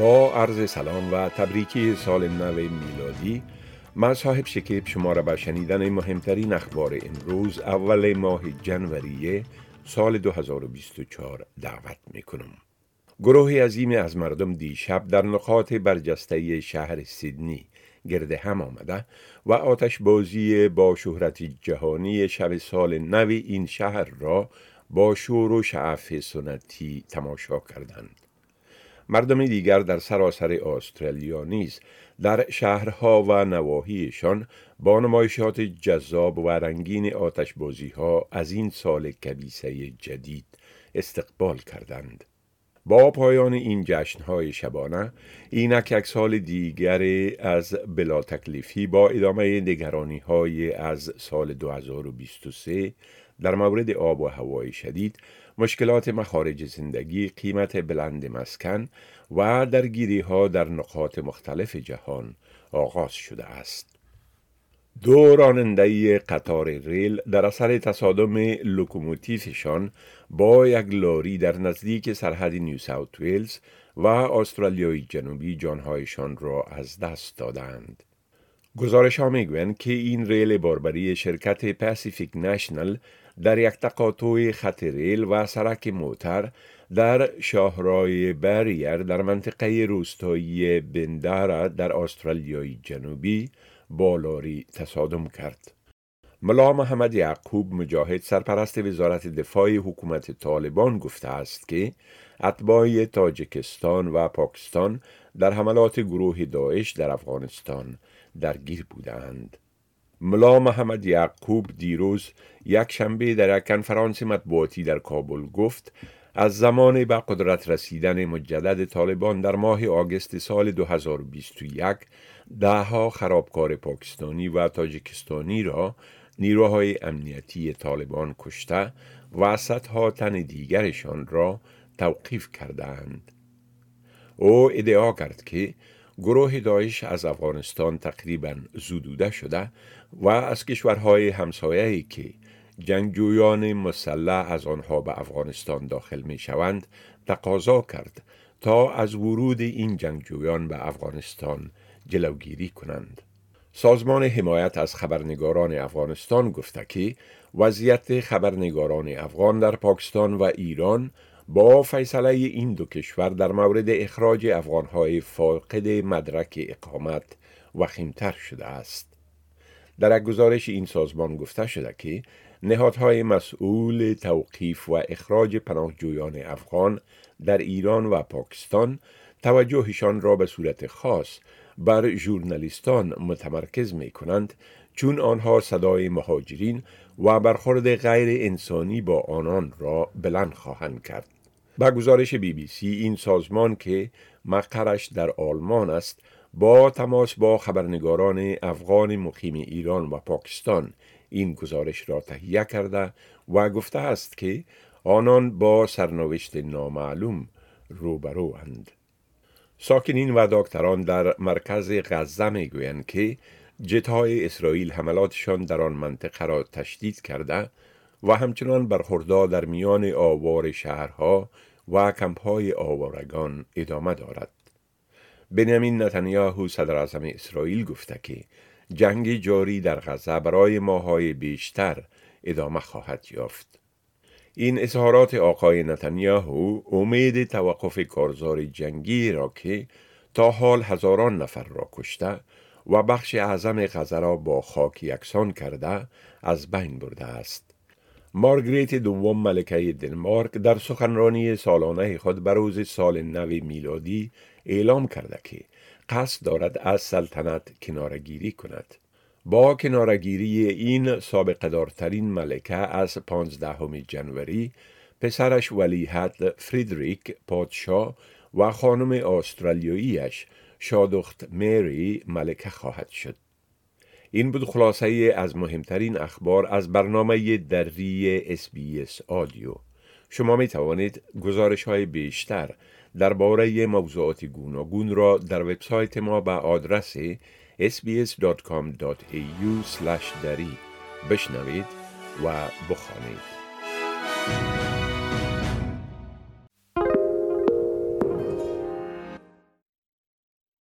با عرض سلام و تبریکی سال نو میلادی من صاحب شکیب شما را به شنیدن مهمترین اخبار امروز اول ماه جنوری سال 2024 دعوت می کنم. گروهی عظیم از مردم دیشب در نقاط برجسته شهر سیدنی گرد هم آمده و آتش بازی با شهرت جهانی شب سال نو این شهر را با شور و شعف سنتی تماشا کردند. مردم دیگر در سراسر استرالیا نیز در شهرها و نواحیشان با نمایشات جذاب و رنگین آتش بازی ها از این سال کبیسه جدید استقبال کردند. با پایان این جشنهای شبانه اینک یک سال دیگر از بلا تکلیفی با ادامه نگرانی های از سال 2023 در مورد آب و هوای شدید مشکلات مخارج زندگی قیمت بلند مسکن و درگیری ها در نقاط مختلف جهان آغاز شده است دو راننده قطار ریل در اثر تصادم لوکوموتیفشان با یک لاری در نزدیک سرحد نیو ساوت ویلز و استرالیای جنوبی جانهایشان را از دست دادند. گزارش ها می‌گویند که این ریل باربری شرکت پاسیفیک نشنل در یک تقاطع خط ریل و سرک موتر در شاهرای بریر در منطقه روستایی بندارا در استرالیای جنوبی بالاری تصادم کرد. ملا محمد یعقوب مجاهد سرپرست وزارت دفاع حکومت طالبان گفته است که اتباع تاجکستان و پاکستان در حملات گروه داعش در افغانستان درگیر بودند. ملا محمد یعقوب دیروز یک شنبه در یک کنفرانس مطبوعاتی در کابل گفت از زمان به قدرت رسیدن مجدد طالبان در ماه آگست سال 2021 دهها خرابکار پاکستانی و تاجیکستانی را نیروهای امنیتی طالبان کشته و صدها تن دیگرشان را توقیف کردند. او ادعا کرد که گروه داعش از افغانستان تقریبا زدوده شده و از کشورهای همسایه‌ای که جنگجویان مسلح از آنها به افغانستان داخل می شوند تقاضا کرد تا از ورود این جنگجویان به افغانستان جلوگیری کنند. سازمان حمایت از خبرنگاران افغانستان گفته که وضعیت خبرنگاران افغان در پاکستان و ایران با فیصله این دو کشور در مورد اخراج افغانهای فاقد مدرک اقامت وخیمتر شده است. در یک گزارش این سازمان گفته شده که نهادهای مسئول توقیف و اخراج پناهجویان افغان در ایران و پاکستان توجهشان را به صورت خاص بر ژورنالیستان متمرکز می کنند چون آنها صدای مهاجرین و برخورد غیر انسانی با آنان را بلند خواهند کرد. به گزارش بی بی سی این سازمان که مقرش در آلمان است با تماس با خبرنگاران افغان مقیم ایران و پاکستان این گزارش را تهیه کرده و گفته است که آنان با سرنوشت نامعلوم روبروند. ساکنین و دکتران در مرکز غزه می گویند که جتهای اسرائیل حملاتشان در آن منطقه را تشدید کرده و همچنان برخوردها در میان آوار شهرها و کمپهای آوارگان ادامه دارد. بنیامین نتانیاهو صدر اعظم اسرائیل گفته که جنگ جاری در غزه برای ماهای بیشتر ادامه خواهد یافت. این اظهارات آقای نتانیاهو امید توقف کارزار جنگی را که تا حال هزاران نفر را کشته و بخش اعظم غزه را با خاک یکسان کرده از بین برده است. مارگریت دوم ملکه دنمارک در سخنرانی سالانه خود بر روز سال نو میلادی اعلام کرده که قصد دارد از سلطنت کنارگیری کند. با کنارگیری این سابقه دارترین ملکه از 15 جنوری پسرش ولیحت فریدریک پادشاه و خانم استرالیاییش شادخت میری ملکه خواهد شد. این بود خلاصه از مهمترین اخبار از برنامه دری اس آدیو. شما می توانید گزارش های بیشتر درباره موضوعات گوناگون را در وبسایت ما به آدرس sbs.com.au دری بشنوید و بخوانید.